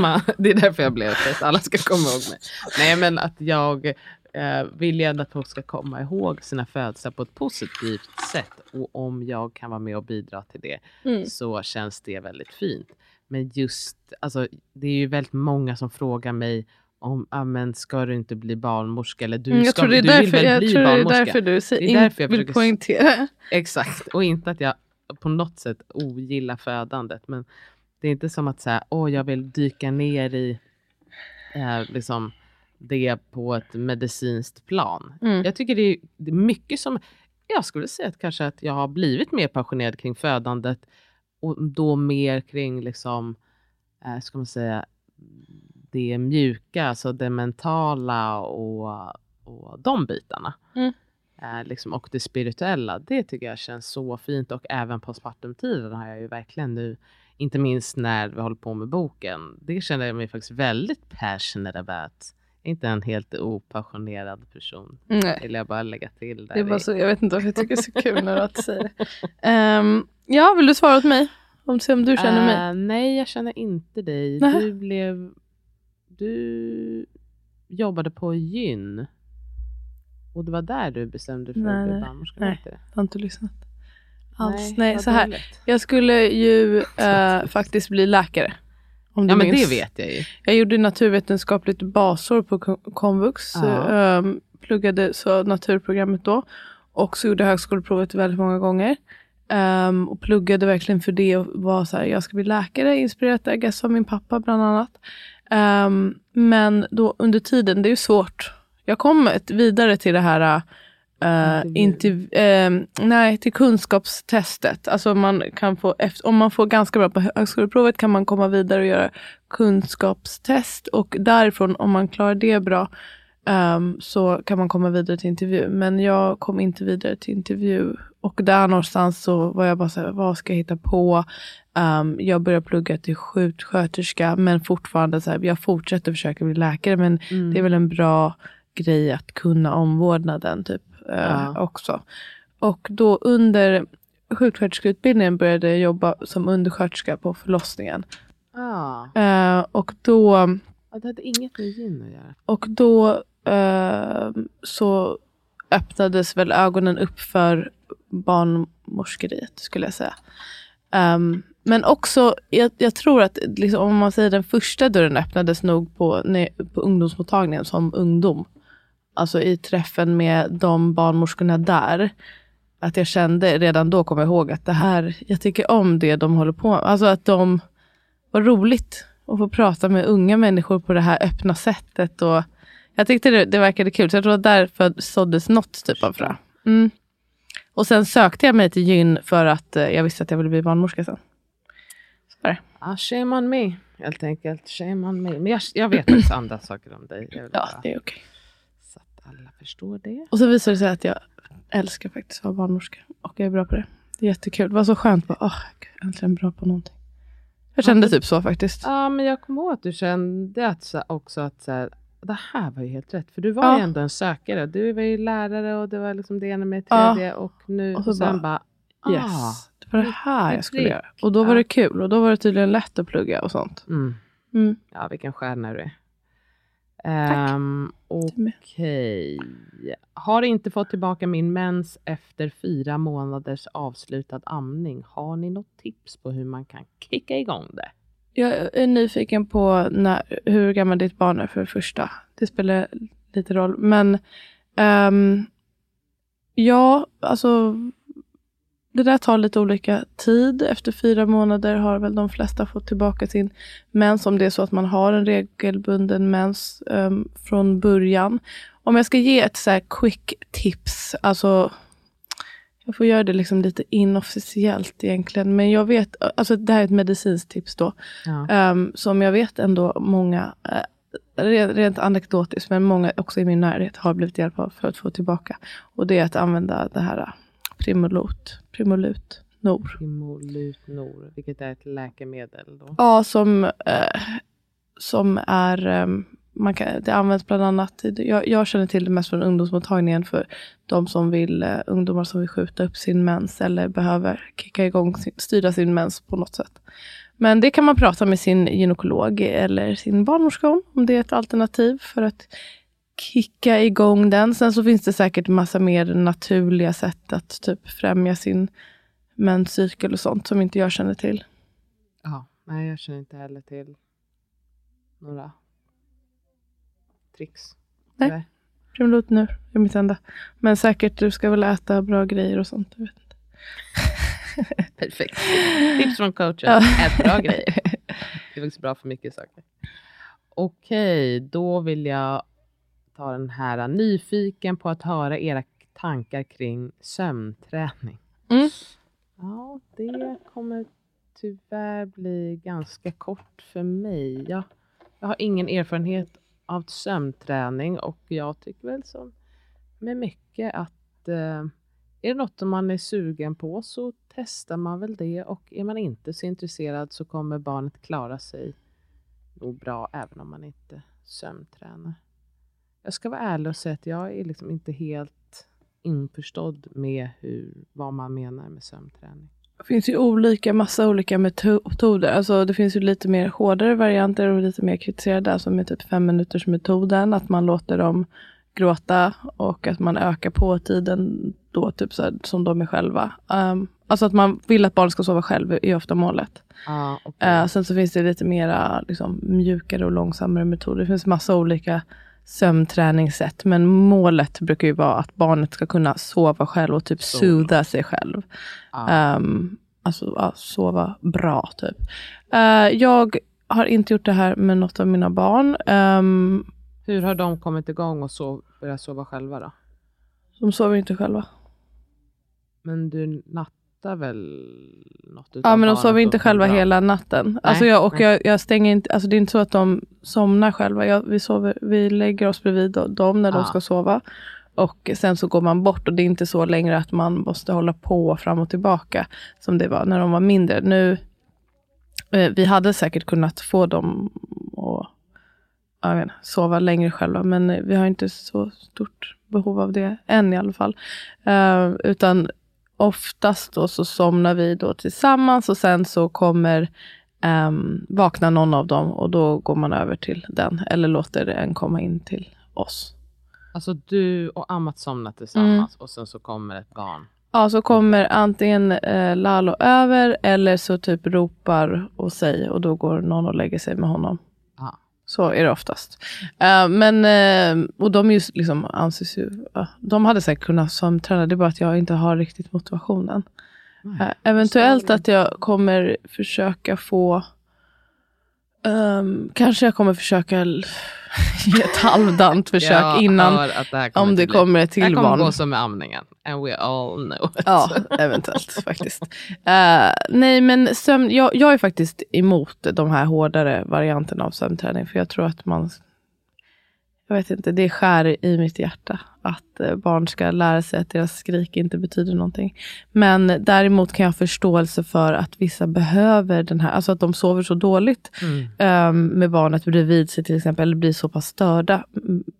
man, det är därför jag blev att alla ska komma ihåg mig. Nej men att jag eh, vill ju ändå att folk ska komma ihåg sina födelser på ett positivt sätt. Och om jag kan vara med och bidra till det Mm. så känns det väldigt fint. Men just, alltså det är ju väldigt många som frågar mig om, ah, men ska du inte bli barnmorska? Eller du, Mm, jag ska, tror det är du vill därför, väl jag bli tror det är därför du säger, Det är därför jag vill försöker poängtera. Exakt, och inte att jag på något sätt ogillar födandet. Men det är inte som att säga, åh jag vill dyka ner i eh, liksom det på ett medicinskt plan. Mm. Jag tycker det är, det är mycket som, jag skulle säga att kanske att jag har blivit mer passionerad kring födandet och då mer kring liksom, eh, ska man säga, det mjuka, alltså det mentala och, och de bitarna. Mm. Eh, liksom, och det spirituella, det tycker jag känns så fint och även på spartumtiden har jag ju verkligen nu, inte minst när vi håller på med boken, det känner jag mig faktiskt väldigt passionate about. Inte en helt opassionerad person, Nej. vill jag bara lägga till. Där Det är så, jag vet inte varför jag tycker det är så kul när du säger det. Ehm, ja, vill du svara åt mig? Om se om du känner mig. Eh, nej, jag känner inte dig. Nähä. Du blev... Du jobbade på gyn. Och det var där du bestämde dig för Nej, att bli nej, barnmorska? nej. inte? Jag har inte lyssnat. Alls. Nej, vad så här. dåligt. Jag skulle ju [laughs] eh, faktiskt bli läkare. Om Ja, men minns. det vet jag ju. Jag gjorde naturvetenskapligt basår på kom- komvux. Ja. ehm, pluggade så naturprogrammet då. Och så gjorde jag högskoleprovet väldigt många gånger. Ehm, och pluggade verkligen för det och var så här, jag ska bli läkare, inspirerat av min pappa bland annat. Ehm, men då under tiden, det är ju svårt. Jag kom vidare till det här Uh, interv- ehm, nej, till kunskapstestet. Alltså man kan få, efter, om man får ganska bra på högskoleprovet kan man komma vidare och göra kunskapstest. Och därifrån, om man klarar det bra, ehm, så kan man komma vidare till intervju. Men jag kom inte vidare till intervju. Och där någonstans så var jag bara så här, vad ska jag hitta på? Ehm, jag började plugga till sjuksköterska, men fortfarande så här, jag fortsätter försöka bli läkare. Men Mm. det är väl en bra grej att kunna omvårdnaden typ Ja. också. Och då under sjuksköterskeutbildningen började jag jobba som undersköterska på förlossningen. Ah, Eh, och då, ja, det hade inget med gyn att göra. och då eh, så öppnades väl ögonen upp för barnmorskeriet skulle jag säga. Um, men också, jag, jag tror att liksom, om man säger den första dörren öppnades nog på, på ungdomsmottagningen som ungdom. Alltså i träffen med de barnmorskorna där. Att jag kände redan då, kommer jag ihåg, att det här, jag tycker om det de håller på med. Alltså att de, var roligt att få prata med unga människor på det här öppna sättet. Och jag tyckte det, det verkade kul, så jag tror att därför såddes något typ av frö. Mm. Och sen sökte jag mig till gyn för att eh, jag visste att jag ville bli barnmorska sen. Så var det. Ah, shame on me, helt enkelt. Shame on me. Men jag, jag vet också [clears throat] andra saker om dig. Jag vill Ja, bara- det är okej. Så att alla förstår det. Och så visade det sig att jag älskar faktiskt att vara barnmorska. Och jag är bra på det. Det är jättekul. Det var så skönt. Bara, åh, gud, äntligen bra på någonting. Jag kände typ så faktiskt. Ja, men jag kommer ihåg att du kände att, så, också att så här, det här var ju helt rätt. För du var Ja. ju ändå en sökare. Du var ju lärare och det var liksom det ena med det Ja. tredje. Och nu Och och så sen bara, bara, Yes. ah. det var det här jag skulle prick. göra. Och då var Ja. det kul. Och då var det tydligen lätt att plugga och sånt. Mm. Mm. Ja, vilken stjärna du är. Du med. Okej. Har inte fått tillbaka min mens efter fyra månaders avslutad amning. Har ni något tips på hur man kan kicka igång det? Jag är nyfiken på när, hur gammal ditt barn är för det första. Det spelar lite roll. Men um, ja, alltså det där tar lite olika tid. Efter fyra månader har väl de flesta fått tillbaka sin mens. Om det är så att man har en regelbunden mens um, från början. Om jag ska ge ett så här quick tips. Alltså jag får göra det liksom lite inofficiellt egentligen. Men jag vet, alltså det här är ett medicinskt tips då. Ja. Um, som jag vet ändå många, uh, rent, anekdotiskt, men många också i min närhet har blivit hjälp av för att få tillbaka. Och det är att använda det här uh, Primolut, Primolut Nor. Primolut Nor, vilket är ett läkemedel då. Ja, som, eh, som är, ehm, man kan, det används bland annat, jag, jag känner till det mest från ungdomsmottagningen för de som vill, eh, ungdomar som vill skjuta upp sin mens eller behöver kicka igång, sin, styra sin mens på något sätt. Men det kan man prata med sin gynekolog eller sin barnmorska om, om det är ett alternativ för att kicka igång den. Sen så finns det säkert massa mer naturliga sätt att typ främja sin menscykel och sånt som inte jag känner till. Ja, nej jag känner inte heller till några tricks. Nej. Tyvärr. Primrot nu är mitt enda. Men säkert, du ska väl äta bra grejer och sånt. Jag vet inte. [laughs] Perfekt. Tips från coachen. Ja. Ät bra [laughs] grejer. Det är också bra för mycket saker. Okej, då vill jag ta den här. Nyfiken på att höra era tankar kring sömnträning. Mm. Ja, det kommer tyvärr bli ganska kort för mig. Jag, jag har ingen erfarenhet av sömnträning och jag tycker väl som med mycket att eh, är det något som man är sugen på så testar man väl det och är man inte så intresserad så kommer barnet klara sig nog bra även om man inte sömntränar. Jag ska vara ärlig och säga att jag är liksom inte helt införstådd med hur, vad man menar med sömnträning. Det finns ju olika, massa olika meto- metoder. Alltså det finns ju lite mer hårdare varianter och lite mer kritiserade. Alltså med typ fem minuters metoden. Att man låter dem gråta och att man ökar på tiden då typ så här, som de är själva. Um, alltså att man vill att barnet ska sova själv är ofta målet. Ja, okej. Eh, sen så finns det lite mera liksom, mjukare och långsammare metoder. Det finns massa olika sömnträningssätt. Men målet brukar ju vara att barnet ska kunna sova själv och typ sootha sig själv. ja. Ehm, alltså ja, sova bra typ. Eh, jag har inte gjort det här med något av mina barn. Ehm, Hur har de kommit igång och sov, börjat sova själva då? de sover inte själva. Men du nattar väl något Ja men de sover inte själva bra? hela natten. alltså jag, och jag, jag stänger inte, alltså det är inte så att de somnar själva. Jag, vi, sover, vi lägger oss bredvid dem när de Ah. ska sova. Och sen så går man bort och det är inte så längre att man måste hålla på fram och tillbaka. Som det var när de var mindre. Nu, eh, vi hade säkert kunnat få dem att jag vet, sova längre själva. Men eh, vi har inte så stort behov av det än i alla fall. Eh, utan oftast då så somnar vi då tillsammans och sen så kommer um, vakna någon av dem och då går man över till den eller låter en komma in till oss. Alltså du och Amat somnar tillsammans och sen så kommer ett barn. Ja, så kommer antingen eh, Lalo över eller så typ ropar och säger och då går någon och lägger sig med honom. Så är det oftast. Eh, men, eh, och de är ju liksom, anses ju, ja, de hade säkert kunnat som tränare, det är bara att jag inte har riktigt motivationen. Eh, eventuellt att jag kommer försöka få ehm, Kanske jag kommer försöka [laughs] ge ett halvdant försök innan det om det bli- kommer ett Det här till kommer barn. gå som med amningen. And we all know it. Ja, eventuellt [laughs] faktiskt. Uh, nej, men sömn, jag, jag är faktiskt emot de här hårdare varianterna av sömnträning. För jag tror att man... Jag vet inte, det skär i mitt hjärta att eh, barn ska lära sig att deras skrik inte betyder någonting. Men däremot kan jag ha förståelse för att vissa behöver den här, alltså att de sover så dåligt Mm. um, med barnet bredvid sig till exempel, eller blir så pass störda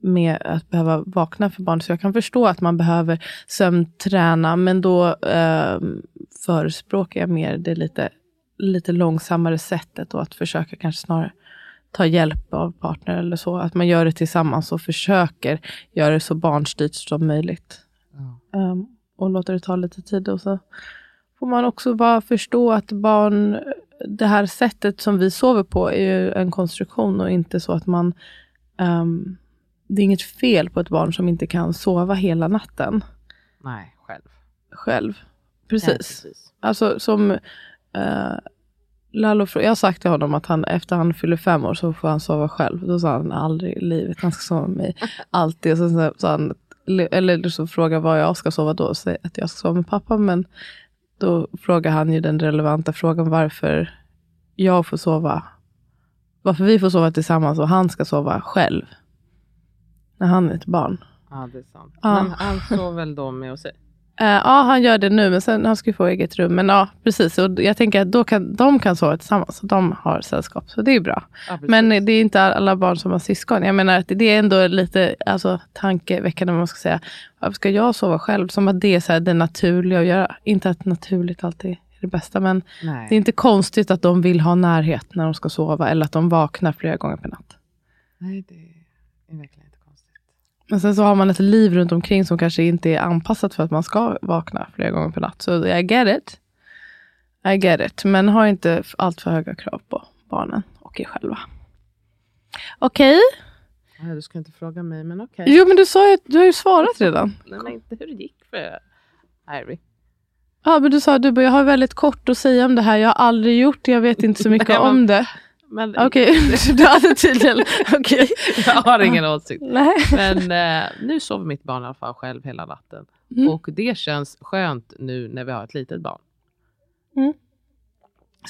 med att behöva vakna för barn. Så jag kan förstå att man behöver sömnträna, men då um, förespråkar jag mer det lite, lite långsammare sättet och att försöka kanske snarare ta hjälp av partner eller så. Att man gör det tillsammans och försöker göra det så barnstyrt som möjligt. Ja. Um, och låter det ta lite tid. Och så får man också bara förstå att barn, det här sättet som vi sover på är ju en konstruktion och inte så att man... ehm, det är inget fel på ett barn som inte kan sova hela natten Nej, själv. själv. Ja, Precis. precis. Alltså som uh, Lalo, jag har sagt till honom att han efter han fyller fem år så får han sova själv. Då sa han aldrig i livet, han ska sova med mig. [laughs] Alltid. Och sen så sa han, eller så frågar vad jag ska sova då. Så att jag ska sova med pappa. Men då frågar han ju den relevanta frågan varför jag får sova. Varför vi får sova tillsammans och han ska sova själv. När han är ett barn. Ja, det är sant. Ja. Men han sover väl då med oss? Eh, ja, han gör det nu, men sen han ska ju få eget rum. Men ja, precis. Och jag tänker att då kan, de kan sova tillsammans. Och de har sällskap, så det är bra. Ja. Men det är inte alla barn som har syskon. Jag menar att det är ändå lite alltså, tankeväckande om man ska säga. Varför ska jag sova själv? Som att det är så här, det naturliga att göra. Inte att naturligt alltid är det bästa, men Nej. det är inte konstigt att de vill ha närhet när de ska sova. Eller att de vaknar flera gånger per natt. Nej, det är verkligen. Men sen så har man ett liv runt omkring som kanske inte är anpassat för att man ska vakna flera gånger per natt. Så I get it. I get it. Men ha inte allt för höga krav på barnen och er själva. Okej. Ja, du ska inte fråga mig, men okej. Jo, men du sa ju, du har ju svarat redan. Nej, men inte hur det gick för Ivy. Ja, men du sa du bara, jag har väldigt kort att säga om det här. Jag har aldrig gjort det. Jag vet inte så mycket Nej, om det. Men Okej, [laughs] du hade tydligen... [laughs] Okej. jag har ingen åsikt. Nej. Men eh, nu sover mitt barn i alla fall själv hela natten. Mm. Och det känns skönt nu när vi har ett litet barn.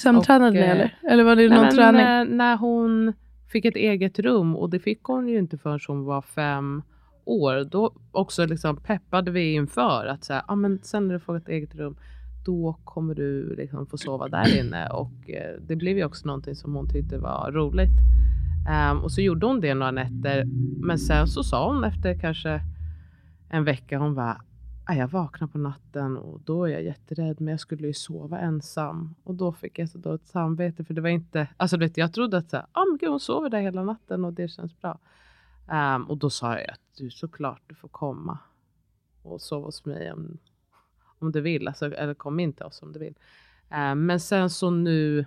Sömntränade Och, ni eh, eller? Eller var det Nej, någon men, träning? eh, när hon fick ett eget rum och det fick hon ju inte förrän hon var fem år. Då också liksom peppade vi inför att så här, ah, men sen när du får ett eget rum då kommer du liksom få sova där inne och eh, det blev ju också någonting som hon tyckte var roligt. Um, och så gjorde hon det några nätter men sen så sa hon efter kanske en vecka hon var ah, jag vaknar på natten och då är jag jätterädd men jag skulle ju sova ensam. Och då fick jag så dåligt samvete för det var inte, alltså du vet, jag trodde att så här, ah, men gud, hon sover där hela natten och det känns bra. Um, och då sa jag att du såklart du får komma och sova hos mig om, om du vill. Alltså, eller kom in till oss om du vill. Ehm, men sen så nu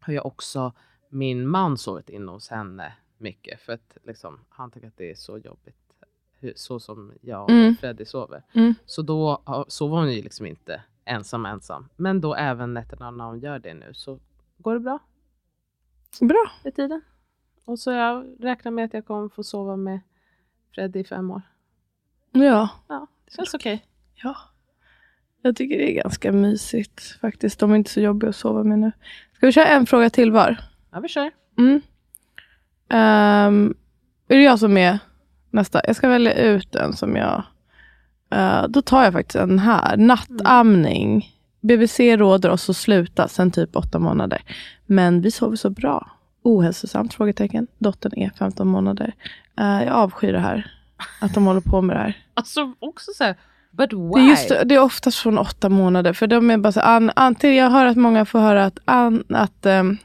har jag också min man sovit inne hos henne mycket för att liksom, han tycker att det är så jobbigt så som jag och Mm. Freddy sover. Mm. Så då sover hon ju liksom inte ensam ensam. Men då även nätterna när hon gör det nu så går det bra Bra. i tiden. Och så jag räknar med att jag kommer få sova med Freddy i fem år. Ja. Ja, det känns okej. Ja. Jag tycker det är ganska mysigt faktiskt. De är inte så jobbiga att sova med nu. Ska vi köra en fråga till var? Ja, vi kör. Mm. Ehm, är det jag som är nästa? Jag ska välja ut en som jag... eh, då tar jag faktiskt den här. Nattamning. BVC råder oss att sluta sen typ åtta månader. Men vi sover så bra. Ohälsosamt? Frågetecken. Dottern är 15 månader. Eh, jag avskyr det här. Att de håller på med det här. Alltså också så här, but why? Det är, just, det är oftast från åtta månader. För de är bara så, an, antingen, jag hör att många får höra att, an, att ehm,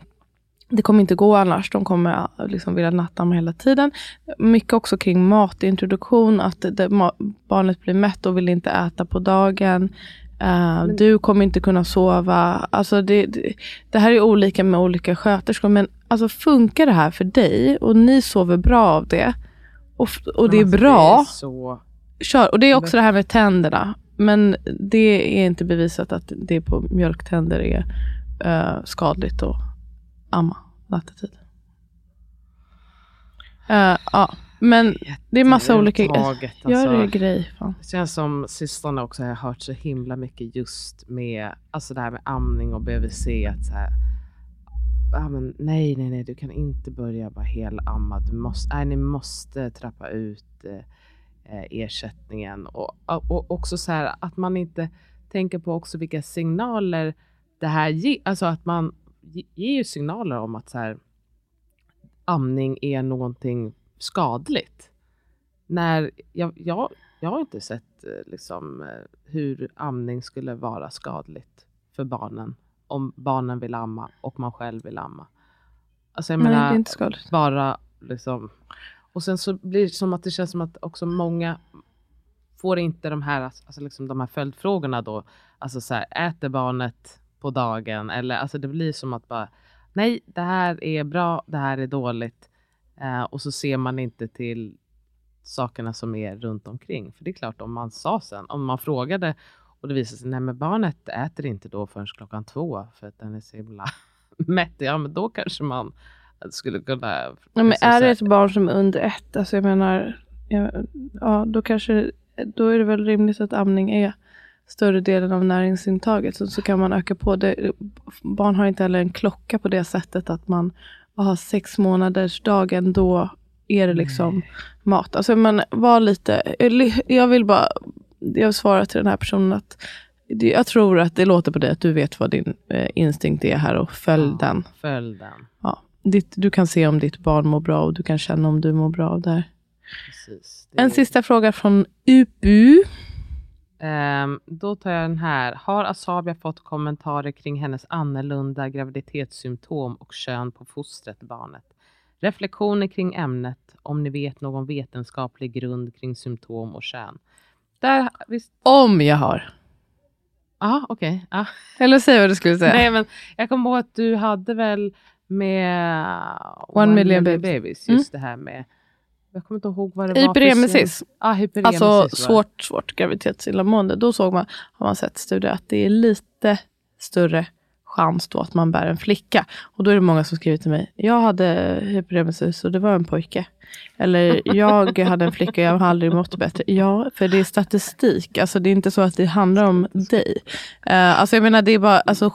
det kommer inte gå annars. De kommer liksom vilja nattamma hela tiden. Mycket också kring matintroduktion. Att det, ma, barnet blir mätt och vill inte äta på dagen. Eh, du kommer inte kunna sova. Alltså det, det, det här är olika med olika sköterskor. Men alltså funkar det här för dig och ni sover bra av det. Och, och det är Alltså, bra Det är så... kör. Och det är också det här med tänderna. Men det är inte bevisat att det på mjölktänder är eh, skadligt att amma nattetid. Eh, ja, Men det är massa olika... Jätteövertaget, Gör alltså. det grej. Fan. Det känns som sistone också har hört så himla mycket just med alltså det här med amning och BVC. Att så här, ja, men nej, nej, nej, du kan inte börja bara helamma. Du måste, nej, ni måste trappa ut eh, ersättningen. Och, och också så här att man inte tänker på också vilka signaler det här ger. Alltså att man ge- ger ju signaler om att så här, amning är någonting skadligt. När jag, jag, jag har inte sett eh, liksom, eh, hur amning skulle vara skadligt för barnen. Om barnen vill amma och man själv vill amma. Alltså jag Nej, det menar, är inte skadligt. bara liksom. Och sen så blir det som att det känns som att också många får inte de här, alltså, alltså liksom de här följdfrågorna då. Alltså så här, äter barnet på dagen? Eller alltså det blir som att bara, nej, det här är bra, det här är dåligt. Eh, och så ser man inte till sakerna som är runt omkring. För det är klart, om man sa sen, om man frågade och det visade sig, nej men barnet äter inte då förrän klockan två för att den är så himla [laughs] mätt. Ja, men då kanske man skulle kunna... Ja, men liksom är det ett barn som är under ett, alltså jag menar, ja, ja, då kanske, då är det väl rimligt att amning är större delen av näringsintaget. Så, så kan man öka på det. Barn har inte heller en klocka på det sättet att man har sex månaders dagen, då är det liksom mat. Alltså man var lite, jag vill bara, jag svarar till den här personen att jag tror att det låter på dig att du vet vad din eh, instinkt är här och följ Ja, den. Följ den. Ja, ditt, du kan se om ditt barn mår bra och du kan känna om du mår bra av det här. Precis. Det En sista fråga från UBU. Ehm, då tar jag den här. Har Asabia fått kommentarer kring hennes annorlunda graviditetssymptom och kön på fostret barnet? Reflektioner kring ämnet om ni vet någon vetenskaplig grund kring symptom och kön. Där, visst. Om jag har. Ja, okej. Ja. Eller säg vad du skulle säga. Nej, men jag kommer ihåg att du hade väl med One Million Babies. Mm. just det här med jag kommer inte ihåg vad det var. Hyperemesis. Ja, hyperemesis. Alltså svårt, svårt graviditetsillamående. Då såg man, har man sett studier att det är lite större chans då att man bär en flicka. Och då är det många som skriver till mig. Jag hade hyperemesis och det var en pojke. Eller jag hade en flicka och jag har aldrig mått bättre. Ja, för det är statistik. Alltså det är inte så att det handlar om dig. Uh, alltså jag menar det är bara, alltså,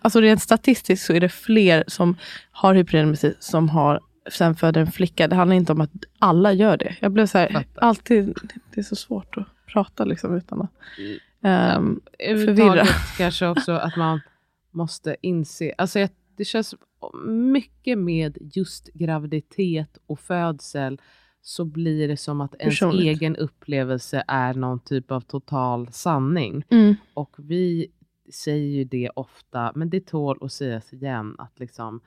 alltså rent statistiskt så är det fler som har hyperemesis som har sen föder en flicka. Det handlar inte om att alla gör det. Jag blev så här, alltid, det är så svårt att prata liksom utan att ehm, överhuvudtaget förvirra. kanske också att man måste inse, alltså jag, det känns mycket med just graviditet och födsel så blir det som att ens Personligt. egen upplevelse är någon typ av total sanning. mm, Och vi säger ju det ofta, men det tål att sägas igen att liksom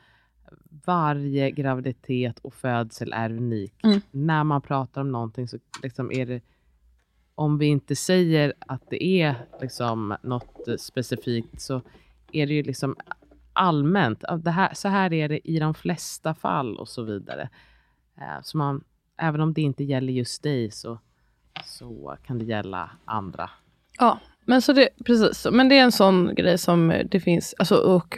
varje graviditet och födsel är unik. Mm. När man pratar om någonting så liksom är det om vi inte säger att det är liksom något eh, specifikt så är det ju liksom allmänt. Ja, Det här, så här är det i de flesta fall och så vidare. Eh, Så man, även om det inte gäller just dig så, så kan det gälla andra. Ja, men, så det, precis. men det är en sån grej som det finns, alltså, och,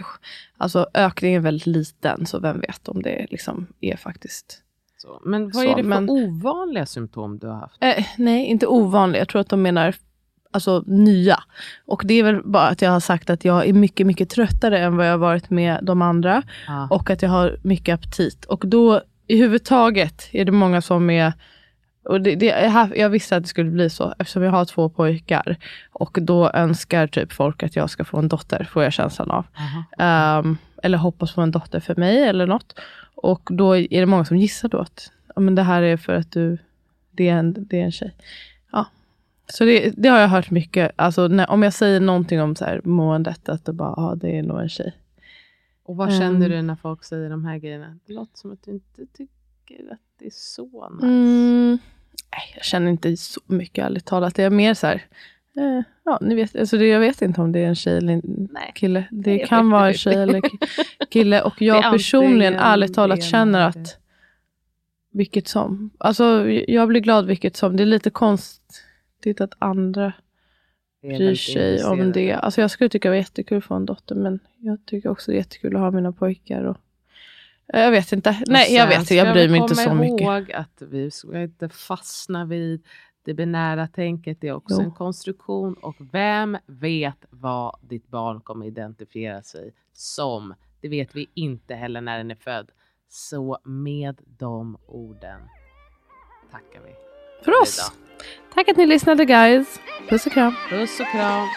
alltså ökningen är väldigt liten, så vem vet om det liksom är faktiskt Så. Men vad Så, är det för men- ovanliga symptom du har haft? Eh, nej, inte ovanlig. Jag tror att de menar alltså, nya. Och det är väl bara att jag har sagt att jag är mycket, mycket tröttare än vad jag har varit med de andra. Ja. Och att jag har mycket aptit. Och då i huvudtaget är det många som är och det, det, jag, visste att det skulle bli så eftersom jag har två pojkar. Och då önskar typ folk att jag ska få en dotter, får jag känslan av. Ehm, eller hoppas på en dotter för mig eller något. Och då är det många som gissar då att men det här är för att du, det är en, det är en tjej. Ja. Så det, det har jag hört mycket. Alltså, när, om jag säger någonting om så här, måendet, att det bara, ja det är nog en tjej. Och vad känner Ehm. du när folk säger de här grejerna? Det låter som att du inte tycker att det är så nice. Mm, jag känner inte så mycket ärligt talat. Det är mer så här, eh, ja ni vet, alltså det, jag vet inte om det är en tjej eller en Nej. kille. Det kan vara en 50-50. tjej eller ki- [laughs] kille. Och jag personligen, ärligt talat, känner att vilket som. Alltså jag blir glad vilket som. Det är lite konstigt att andra bryr sig om det. Alltså jag skulle tycka det var jättekul att få en dotter, men jag tycker också det är jättekul att ha mina pojkar. Och, Jag vet inte. Nej, jag vet inte. Jag bryr mig inte så mycket. ihåg att vi ska inte fastna vid det binära tänket. Det är också Jo. en konstruktion och vem vet vad ditt barn kommer identifiera sig som. Det vet vi inte heller när den är född. Så med de orden tackar vi För oss. Tack att ni lyssnade guys. Puss och kram. Puss och kram.